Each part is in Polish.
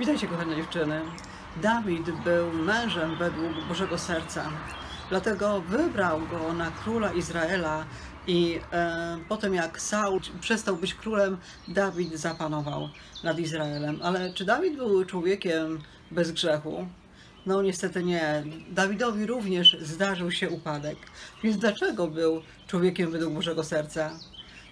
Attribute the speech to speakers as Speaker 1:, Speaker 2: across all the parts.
Speaker 1: Witajcie kochane dziewczyny. Dawid był mężem według Bożego Serca. Dlatego wybrał go na króla Izraela i e, potem jak Saul przestał być królem, Dawid zapanował nad Izraelem. Ale czy Dawid był człowiekiem bez grzechu? No niestety nie. Dawidowi również zdarzył się upadek. Więc dlaczego był człowiekiem według Bożego Serca?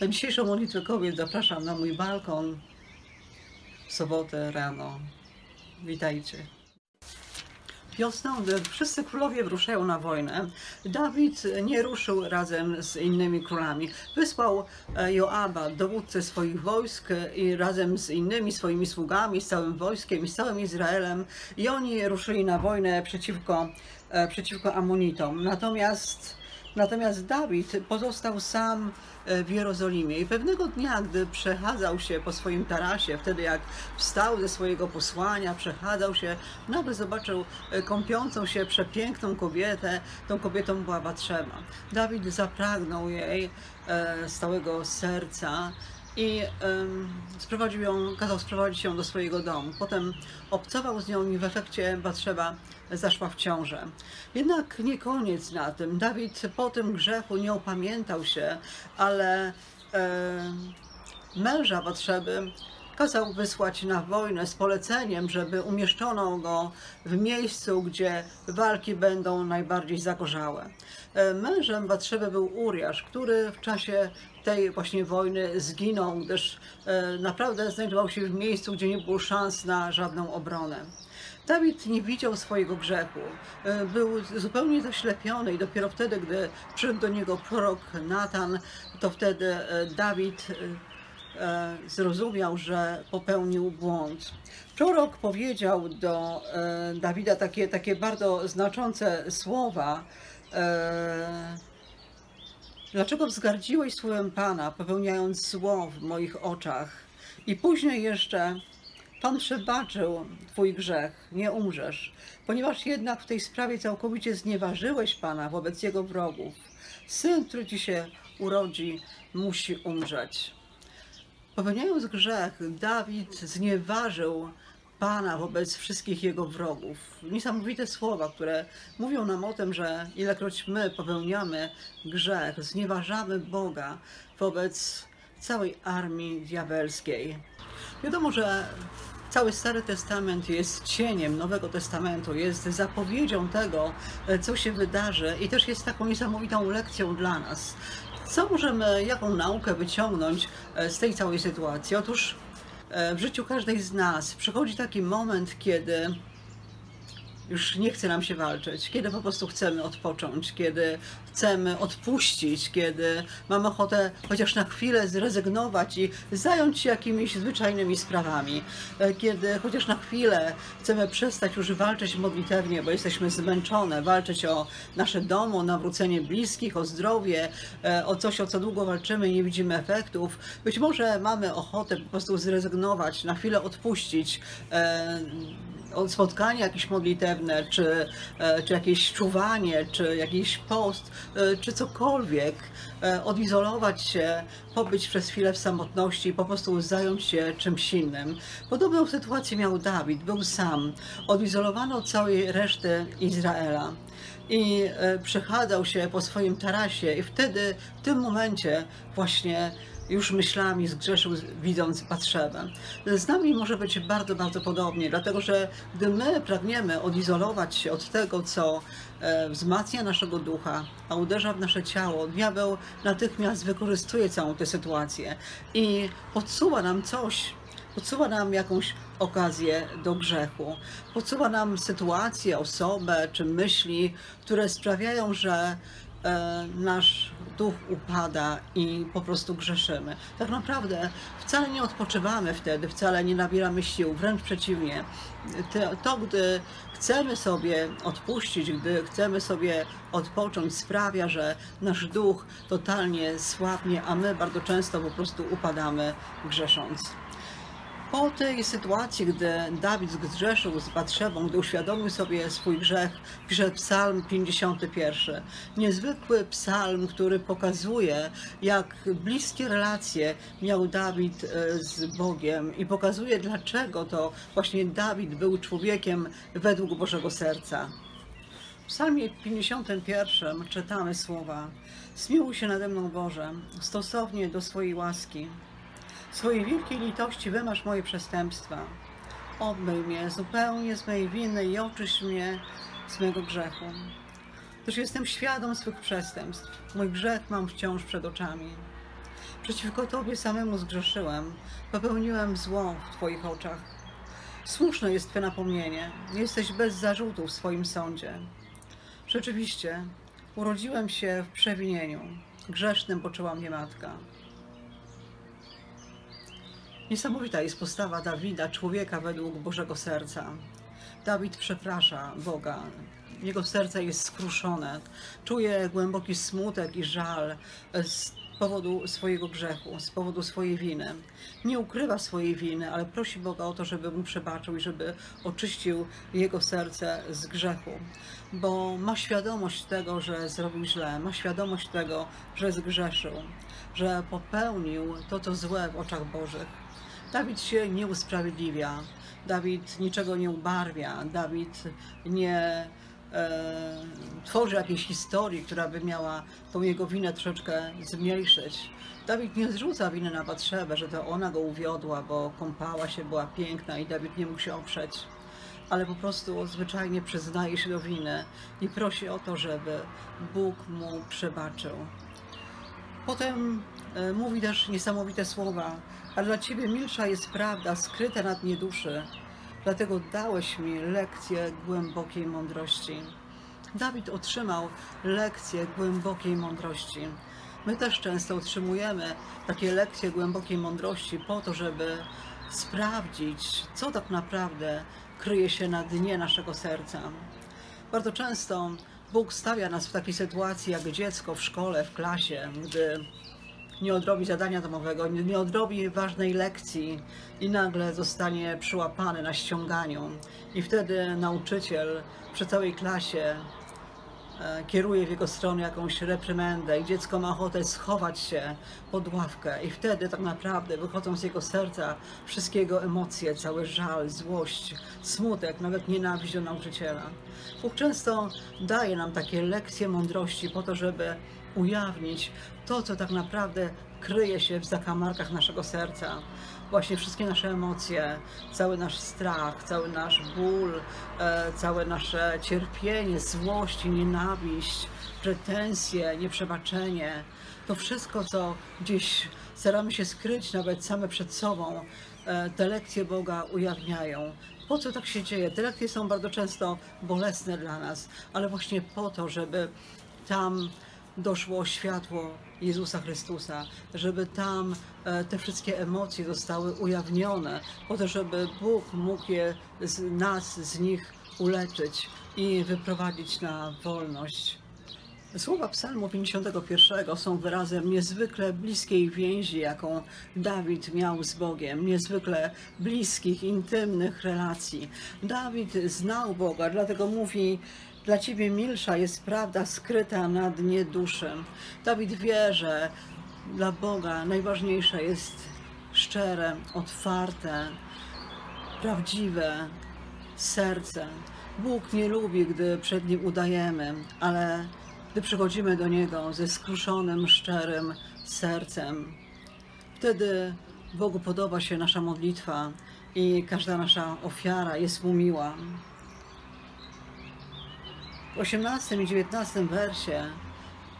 Speaker 1: Na dzisiejszą modlitwę kobiet zapraszam na mój balkon w sobotę rano. Witajcie. Wiosną, gdy wszyscy królowie wyruszają na wojnę, Dawid nie ruszył razem z innymi królami. Wysłał e, Joaba, dowódcę swoich wojsk i razem z innymi swoimi sługami, z całym wojskiem i z całym Izraelem i oni ruszyli na wojnę przeciwko, e, przeciwko Amonitom. Natomiast Natomiast Dawid pozostał sam e, w Jerozolimie i pewnego dnia, gdy przechadzał się po swoim tarasie, wtedy jak wstał ze swojego posłania, przechadzał się, nagle zobaczył e, kąpiącą się przepiękną kobietę. Tą kobietą była Batrzeba. Dawid zapragnął jej e, z całego serca i sprowadził ją, kazał sprowadzić ją do swojego domu. Potem obcował z nią i w efekcie Batrzeba zaszła w ciążę. Jednak nie koniec na tym. Dawid po tym grzechu nie opamiętał się, ale męża Batrzeby kazał wysłać na wojnę z poleceniem, żeby umieszczono go w miejscu, gdzie walki będą najbardziej zagorzałe. Mężem Batrzeby był Uriasz, który w czasie tej właśnie wojny zginął, gdyż e, naprawdę znajdował się w miejscu, gdzie nie było szans na żadną obronę. Dawid nie widział swojego grzechu. E, był zupełnie zaślepiony i dopiero wtedy, gdy przyszedł do niego prorok Natan, to wtedy Dawid zrozumiał, że popełnił błąd. Prorok powiedział do Dawida takie, takie bardzo znaczące słowa, Dlaczego wzgardziłeś słowem Pana, popełniając zło w moich oczach? I później jeszcze Pan przebaczył Twój grzech, nie umrzesz, ponieważ jednak w tej sprawie całkowicie znieważyłeś Pana wobec Jego wrogów. Syn, który Ci się urodzi, musi umrzeć. Popełniając grzech, Dawid znieważył Pana wobec wszystkich jego wrogów. Niesamowite słowa, które mówią nam o tym, że ilekroć my popełniamy grzech, znieważamy Boga wobec całej armii diabelskiej. Wiadomo, że cały Stary Testament jest cieniem Nowego Testamentu, jest zapowiedzią tego, co się wydarzy i też jest taką niesamowitą lekcją dla nas. Co możemy, jaką naukę wyciągnąć z tej całej sytuacji? Otóż E, w życiu każdej z nas przychodzi taki moment, kiedy już nie chce nam się walczyć, kiedy po prostu chcemy odpocząć, kiedy chcemy odpuścić, kiedy mamy ochotę chociaż na chwilę zrezygnować i zająć się jakimiś zwyczajnymi sprawami, e, kiedy chociaż na chwilę chcemy przestać już walczyć modlitewnie, bo jesteśmy zmęczone, walczyć o nasze domo, nawrócenie bliskich, o zdrowie, e, o coś, o co długo walczymy i nie widzimy efektów. Być może mamy ochotę po prostu zrezygnować, na chwilę odpuścić e, spotkanie jakieś modlitewne, czy, e, czy jakieś czuwanie, czy jakiś post, e, czy cokolwiek, e, odizolować się, pobyć przez chwilę w samotności i po prostu zająć się czymś innym. Podobną sytuację miał Dawid, był sam, odizolowany od całej reszty Izraela i przechadzał się po swoim tarasie i wtedy, w tym momencie właśnie już myślami zgrzeszył, widząc Batrzebę. Z nami może być bardzo, bardzo podobnie, dlatego że gdy my pragniemy odizolować się od tego, co e, wzmacnia naszego ducha, a uderza w nasze ciało, diabeł natychmiast wykorzystuje całą tę sytuację i podsuwa nam coś, podsuwa nam jakąś okazję do grzechu, podsuwa nam sytuację, osobę czy myśli, które sprawiają, że E, nasz duch upada i po prostu grzeszymy. Tak naprawdę wcale nie odpoczywamy wtedy, wcale nie nabieramy sił, wręcz przeciwnie. To, gdy chcemy sobie odpuścić, gdy chcemy sobie odpocząć, sprawia, że nasz duch totalnie słabnie, a my bardzo często po prostu upadamy grzesząc. Po tej sytuacji, gdy Dawid zgrzeszył z Batrzebą, gdy uświadomił sobie swój grzech, pisze psalm 51. Niezwykły psalm, który pokazuje, jak bliskie relacje miał Dawid e, z Bogiem i pokazuje, dlaczego to właśnie Dawid był człowiekiem według Bożego Serca. W psalmie 51 czytamy słowa Zmiłuj się nade mną Boże, stosownie do swojej łaski. Swojej wielkiej litości wymasz moje przestępstwa. Obmyj mnie zupełnie z mojej winy i oczyść mnie z mego grzechu. Gdyż jestem świadom swych przestępstw. Mój grzech mam wciąż przed oczami. Przeciwko Tobie samemu zgrzeszyłem, popełniłem zło w Twoich oczach. Słuszne jest Twe napomnienie. Jesteś bez zarzutu w swoim sądzie. Rzeczywiście, urodziłem się w przewinieniu. Grzesznym poczęła mnie matka. Niesamowita jest postawa Dawida, człowieka według Bożego serca. Dawid przeprasza Boga. Jego serce jest skruszone. Czuje głęboki smutek i żal z powodu swojego grzechu, z powodu swojej winy. Nie ukrywa swojej winy, ale prosi Boga o to, żeby mu przebaczył i żeby oczyścił jego serce z grzechu. Bo ma świadomość tego, że zrobił źle, ma świadomość tego, że zgrzeszył, że popełnił to, co złe w oczach Bożych. Dawid się nie usprawiedliwia, Dawid niczego nie ubarwia, Dawid nie e, tworzy jakiejś historii, która by miała tą jego winę troszeczkę zmniejszyć. Dawid nie zrzuca winy na Batrzebę, że to ona go uwiodła, bo kąpała się, była piękna i Dawid nie mógł się oprzeć. Ale po prostu zwyczajnie przyznaje się do winy i prosi o to, żeby Bóg mu przebaczył. Potem e, mówi też niesamowite słowa, a dla Ciebie milsza jest prawda skryta na dnie duszy, dlatego dałeś mi lekcję głębokiej mądrości. Dawid otrzymał lekcję głębokiej mądrości. My też często otrzymujemy takie lekcje głębokiej mądrości po to, żeby sprawdzić, co tak naprawdę kryje się na dnie naszego serca. Bardzo często Bóg stawia nas w takiej sytuacji jak dziecko w szkole, w klasie, gdy nie odrobi zadania domowego, nie odrobi ważnej lekcji i nagle zostanie przyłapany na ściąganiu. I wtedy nauczyciel przy całej klasie kieruje w jego stronę jakąś reprymendę i dziecko ma ochotę schować się pod ławkę i wtedy tak naprawdę wychodzą z jego serca wszystkie jego emocje, cały żal, złość, smutek, nawet nienawiść do nauczyciela. Bóg często daje nam takie lekcje mądrości po to, żeby ujawnić to, co tak naprawdę kryje się w zakamarkach naszego serca. Właśnie wszystkie nasze emocje, cały nasz strach, cały nasz ból, e, całe nasze cierpienie, złość, nienawiść, pretensje, nieprzebaczenie. To wszystko, co gdzieś staramy się skryć nawet same przed sobą, e, te lekcje Boga ujawniają. Po co tak się dzieje? Te lekcje są bardzo często bolesne dla nas, ale właśnie po to, żeby tam doszło światło Jezusa Chrystusa, żeby tam e, te wszystkie emocje zostały ujawnione, po to, żeby Bóg mógł je z nas z nich uleczyć i wyprowadzić na wolność. Słowa Psalmu 51 są wyrazem niezwykle bliskiej więzi, jaką Dawid miał z Bogiem, niezwykle bliskich, intymnych relacji. Dawid znał Boga, dlatego mówi: dla ciebie milsza jest prawda skryta na dnie duszy. Dawid wie, że dla Boga najważniejsze jest szczere, otwarte, prawdziwe serce. Bóg nie lubi, gdy przed Nim udajemy, ale gdy przychodzimy do Niego ze skruszonym, szczerym sercem, wtedy Bogu podoba się nasza modlitwa i każda nasza ofiara jest Mu miła. W 18 i 19 wersie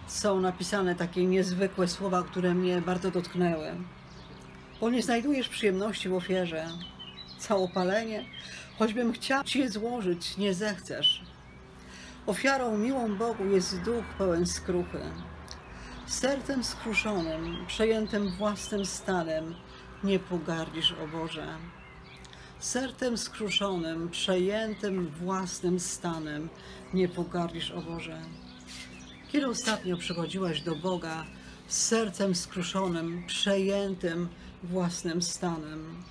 Speaker 1: są napisane takie niezwykłe słowa, które mnie bardzo dotknęły. Bo nie znajdujesz przyjemności w ofierze, całopalenie, choćbym chciał Ci je złożyć, nie zechcesz. Ofiarą miłą Bogu jest duch pełen skruchy. Sercem skruszonym, przejętym własnym stanem, nie pogardzisz, o Boże sercem skruszonym, przejętym własnym stanem, nie pogardzisz, o Boże. Kiedy ostatnio przychodziłaś do Boga z sercem skruszonym, przejętym własnym stanem?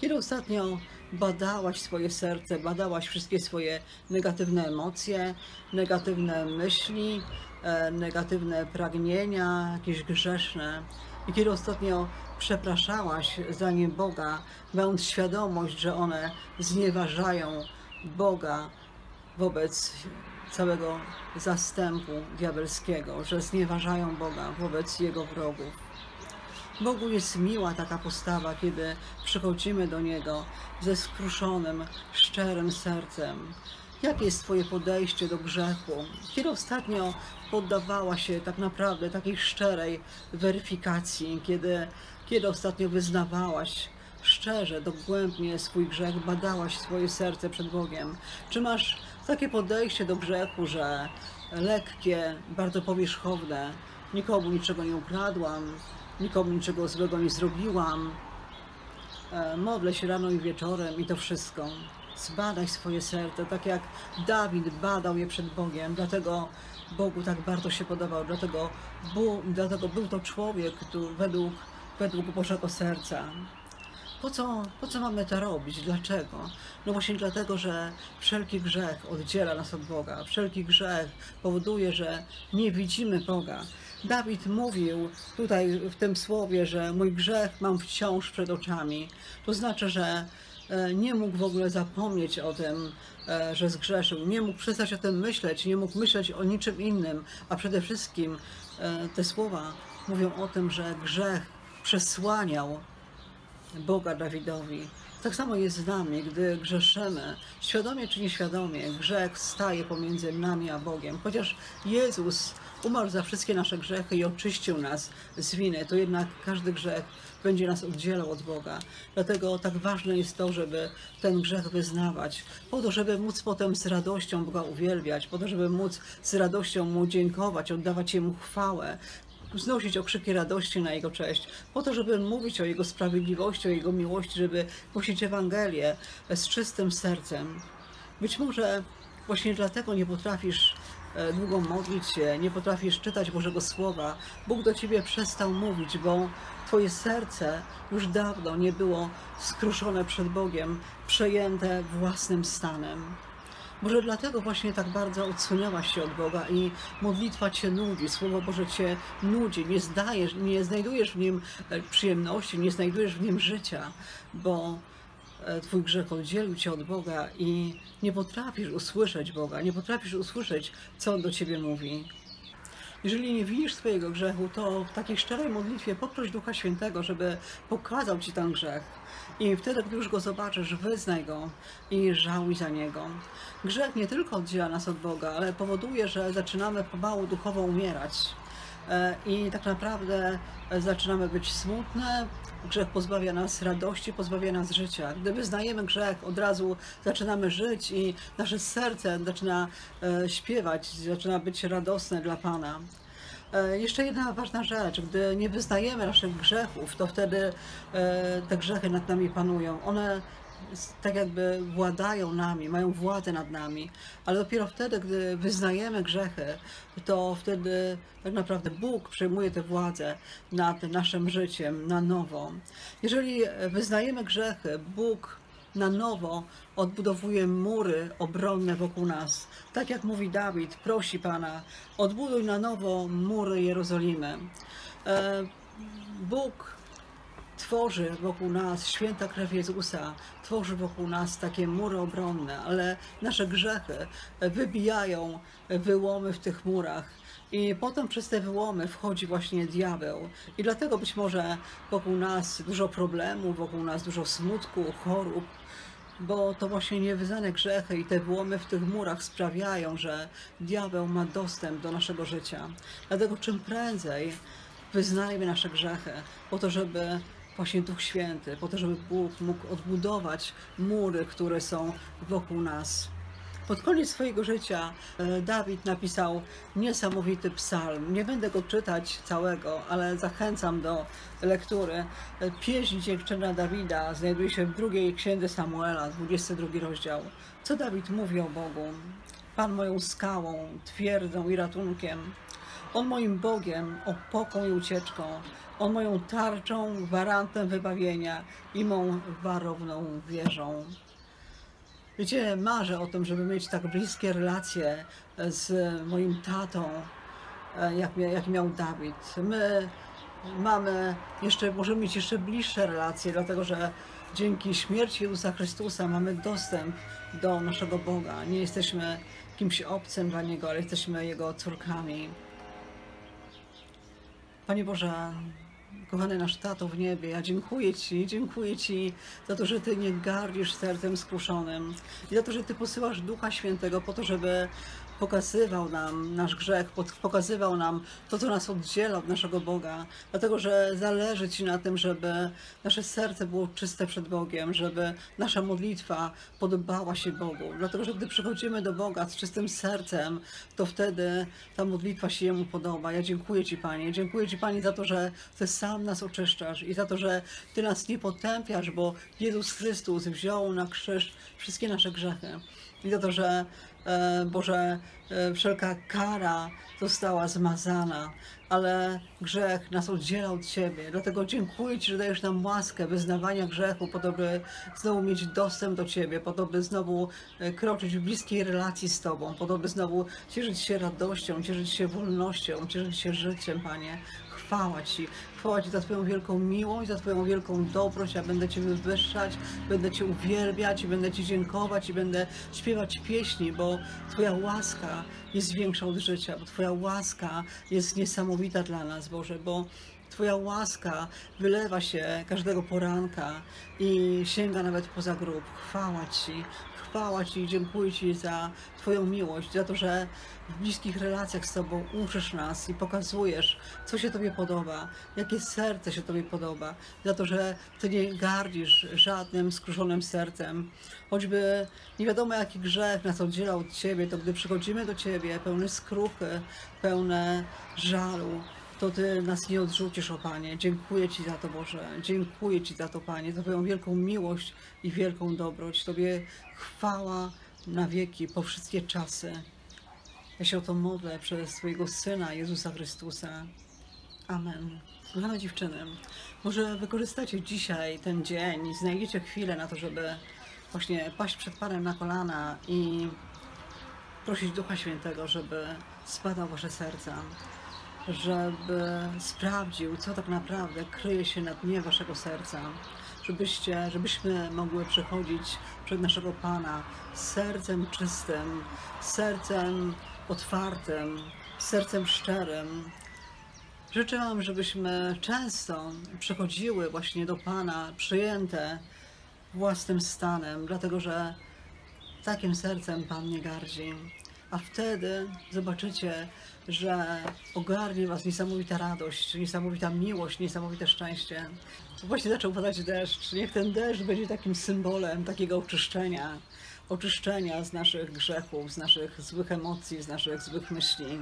Speaker 1: Kiedy ostatnio badałaś swoje serce, badałaś wszystkie swoje negatywne emocje, negatywne myśli, e, negatywne pragnienia, jakieś grzeszne. I kiedy ostatnio przepraszałaś za nie Boga, mając świadomość, że one znieważają Boga wobec całego zastępu diabelskiego, że znieważają Boga wobec Jego wrogów. Bogu jest miła taka postawa, kiedy przychodzimy do Niego ze skruszonym, szczerym sercem. Jakie jest Twoje podejście do grzechu? Kiedy ostatnio poddawała się tak naprawdę takiej szczerej weryfikacji, kiedy, kiedy ostatnio wyznawałaś szczerze, dogłębnie swój grzech, badałaś swoje serce przed Bogiem? Czy masz takie podejście do grzechu, że lekkie, bardzo powierzchowne, nikomu niczego nie ukradłam, nikomu niczego złego nie zrobiłam, e, modlę się rano i wieczorem i to wszystko. Zbadaj swoje serce, tak jak Dawid badał je przed Bogiem, dlatego Bogu tak bardzo się podobał, dlatego, Bu, dlatego był to człowiek który według, według Bożego serca. Po co, po co mamy to robić? Dlaczego? No właśnie dlatego, że wszelki grzech oddziela nas od Boga. Wszelki grzech powoduje, że nie widzimy Boga. Dawid mówił tutaj w tym słowie, że mój grzech mam wciąż przed oczami. To znaczy, że nie mógł w ogóle zapomnieć o tym, e, że zgrzeszył. Nie mógł przestać o tym myśleć, nie mógł myśleć o niczym innym, a przede wszystkim e, te słowa mówią o tym, że grzech przesłaniał Boga Dawidowi. Tak samo jest z nami, gdy grzeszymy, świadomie czy nieświadomie, grzech staje pomiędzy nami a Bogiem. Chociaż Jezus umarł za wszystkie nasze grzechy i oczyścił nas z winy, to jednak każdy grzech będzie nas oddzielał od Boga. Dlatego tak ważne jest to, żeby ten grzech wyznawać, po to, żeby móc potem z radością Boga uwielbiać, po to, żeby móc z radością Mu dziękować, oddawać Jemu chwałę, wznosić okrzyki radości na Jego cześć, po to, żeby mówić o Jego sprawiedliwości, o Jego miłości, żeby głosić Ewangelię z czystym sercem. Być może właśnie dlatego nie potrafisz długo modlić się, nie potrafisz czytać Bożego Słowa. Bóg do Ciebie przestał mówić, bo Twoje serce już dawno nie było skruszone przed Bogiem, przejęte własnym stanem. Może dlatego właśnie tak bardzo odsunęłaś się od Boga i modlitwa Cię nudzi, Słowo Boże Cię nudzi, nie zdajesz, nie znajdujesz w nim e, przyjemności, nie znajdujesz w nim życia, bo e, Twój grzech oddzielił Cię od Boga i nie potrafisz usłyszeć Boga, nie potrafisz usłyszeć, co On do Ciebie mówi. Jeżeli nie widzisz swojego grzechu, to w takiej szczerej modlitwie poproś Ducha Świętego, żeby pokazał Ci ten grzech. I wtedy, gdy już go zobaczysz, wyznaj go i żałuj za niego. Grzech nie tylko oddziela nas od Boga, ale powoduje, że zaczynamy pomału duchowo umierać. E, I tak naprawdę zaczynamy być smutne, grzech pozbawia nas radości, pozbawia nas życia. Gdy wyznajemy grzech, od razu zaczynamy żyć i nasze serce zaczyna e, śpiewać, zaczyna być radosne dla Pana. E, jeszcze jedna ważna rzecz, gdy nie wyznajemy naszych grzechów, to wtedy e, te grzechy nad nami panują. One tak jakby władają nami, mają władzę nad nami, ale dopiero wtedy, gdy wyznajemy grzechy, to wtedy tak naprawdę Bóg przejmuje tę władzę nad naszym życiem na nowo. Jeżeli wyznajemy grzechy, Bóg na nowo odbudowuje mury obronne wokół nas. Tak jak mówi Dawid, prosi Pana, odbuduj na nowo mury Jerozolimy. E, Bóg tworzy wokół nas, święta krew Jezusa, tworzy wokół nas takie mury obronne, ale nasze grzechy wybijają wyłomy w tych murach. I potem przez te wyłomy wchodzi właśnie diabeł. I dlatego być może wokół nas dużo problemów, wokół nas dużo smutku, chorób, bo to właśnie niewyznane grzechy i te wyłomy w tych murach sprawiają, że diabeł ma dostęp do naszego życia. Dlatego czym prędzej wyznajmy nasze grzechy, po to, żeby właśnie Duch Święty, po to, żeby Bóg mógł odbudować mury, które są wokół nas. Pod koniec swojego życia e, Dawid napisał niesamowity psalm. Nie będę go czytać całego, ale zachęcam do lektury. E, pieśń dziękczyna Dawida znajduje się w drugiej księdze Samuela, 22 rozdział. Co Dawid mówi o Bogu? Pan moją skałą, twierdzą i ratunkiem. On moim Bogiem, opoką i ucieczką. On moją tarczą, gwarantem wybawienia i mą warowną wieżą. Wiecie, marzę o tym, żeby mieć tak bliskie relacje z moim tatą, e, jak, jak miał Dawid. My mamy jeszcze, możemy mieć jeszcze bliższe relacje, dlatego że dzięki śmierci Jezusa Chrystusa mamy dostęp do naszego Boga. Nie jesteśmy kimś obcym dla Niego, ale jesteśmy Jego córkami. Panie Boże, kochany nasz Tato w niebie, ja dziękuję Ci, dziękuję Ci za to, że Ty nie gardzisz sercem skruszonym i za to, że Ty posyłasz Ducha Świętego po to, żeby pokazywał nam nasz grzech, pokazywał nam to, co nas oddziela od naszego Boga, dlatego, że zależy Ci na tym, żeby nasze serce było czyste przed Bogiem, żeby nasza modlitwa podobała się Bogu, dlatego, że gdy przychodzimy do Boga z czystym sercem, to wtedy ta modlitwa się Jemu podoba. Ja dziękuję Ci, Panie, dziękuję Ci, Panie, za to, że Ty sam nas oczyszczasz i za to, że Ty nas nie potępiasz, bo Jezus Chrystus wziął na krzyż wszystkie nasze grzechy. Za to, że e, Boże, e, wszelka kara została zmazana, ale grzech nas oddziela od Ciebie. Dlatego dziękuję Ci, że dajesz nam łaskę wyznawania grzechu, po to, by znowu mieć dostęp do Ciebie, po to, by znowu e, kroczyć w bliskiej relacji z Tobą, po to, by znowu cieszyć się radością, cieszyć się wolnością, cieszyć się życiem, Panie. Chwała Ci, chwała Ci za Twoją wielką miłość, za Twoją wielką dobroć. Ja będę Cię wywyższać, będę Cię uwielbiać i będę Ci dziękować i będę śpiewać pieśni, bo Twoja łaska jest większa od życia, bo Twoja łaska jest niesamowita dla nas, Boże, bo Twoja łaska wylewa się każdego poranka i sięga nawet poza grób. Chwała Ci, chwała Ci i dziękuję Ci za Twoją miłość, za to, że w bliskich relacjach z Tobą uczysz nas i pokazujesz, co się Tobie podoba, jakie serce się Tobie podoba, za to, że Ty nie gardzisz żadnym skruszonym sercem. Choćby nie wiadomo jaki grzech nas oddziela od Ciebie, to gdy przychodzimy do Ciebie pełne skruchy, pełne żalu, to Ty nas nie odrzucisz, o Panie. Dziękuję Ci za to, Boże. Dziękuję Ci za to, Panie, za Twoją wielką miłość i wielką dobroć. Tobie chwała na wieki, po wszystkie czasy. Ja się o to modlę przez swojego Syna, Jezusa Chrystusa. Amen. Kochane dziewczyny, może wykorzystacie dzisiaj ten dzień znajdziecie chwilę na to, żeby właśnie paść przed Panem na kolana i prosić Ducha Świętego, żeby spadał wasze serca, żeby sprawdził, co tak naprawdę kryje się na dnie waszego serca, żebyście, żebyśmy mogły przychodzić przed naszego Pana z sercem czystym, sercem otwartym, sercem szczerym. Życzę Wam, żebyśmy często przychodziły właśnie do Pana przyjęte własnym stanem, dlatego że takim sercem Pan nie gardzi. A wtedy zobaczycie, że ogarnie Was niesamowita radość, niesamowita miłość, niesamowite szczęście. Właśnie zaczął padać deszcz. Niech ten deszcz będzie takim symbolem takiego oczyszczenia. Oczyszczenia z naszych grzechów, z naszych złych emocji, z naszych złych myśli.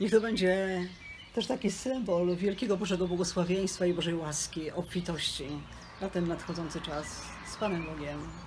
Speaker 1: Niech to będzie też taki symbol wielkiego Bożego błogosławieństwa i Bożej łaski, obfitości na ten nadchodzący czas z Panem Bogiem.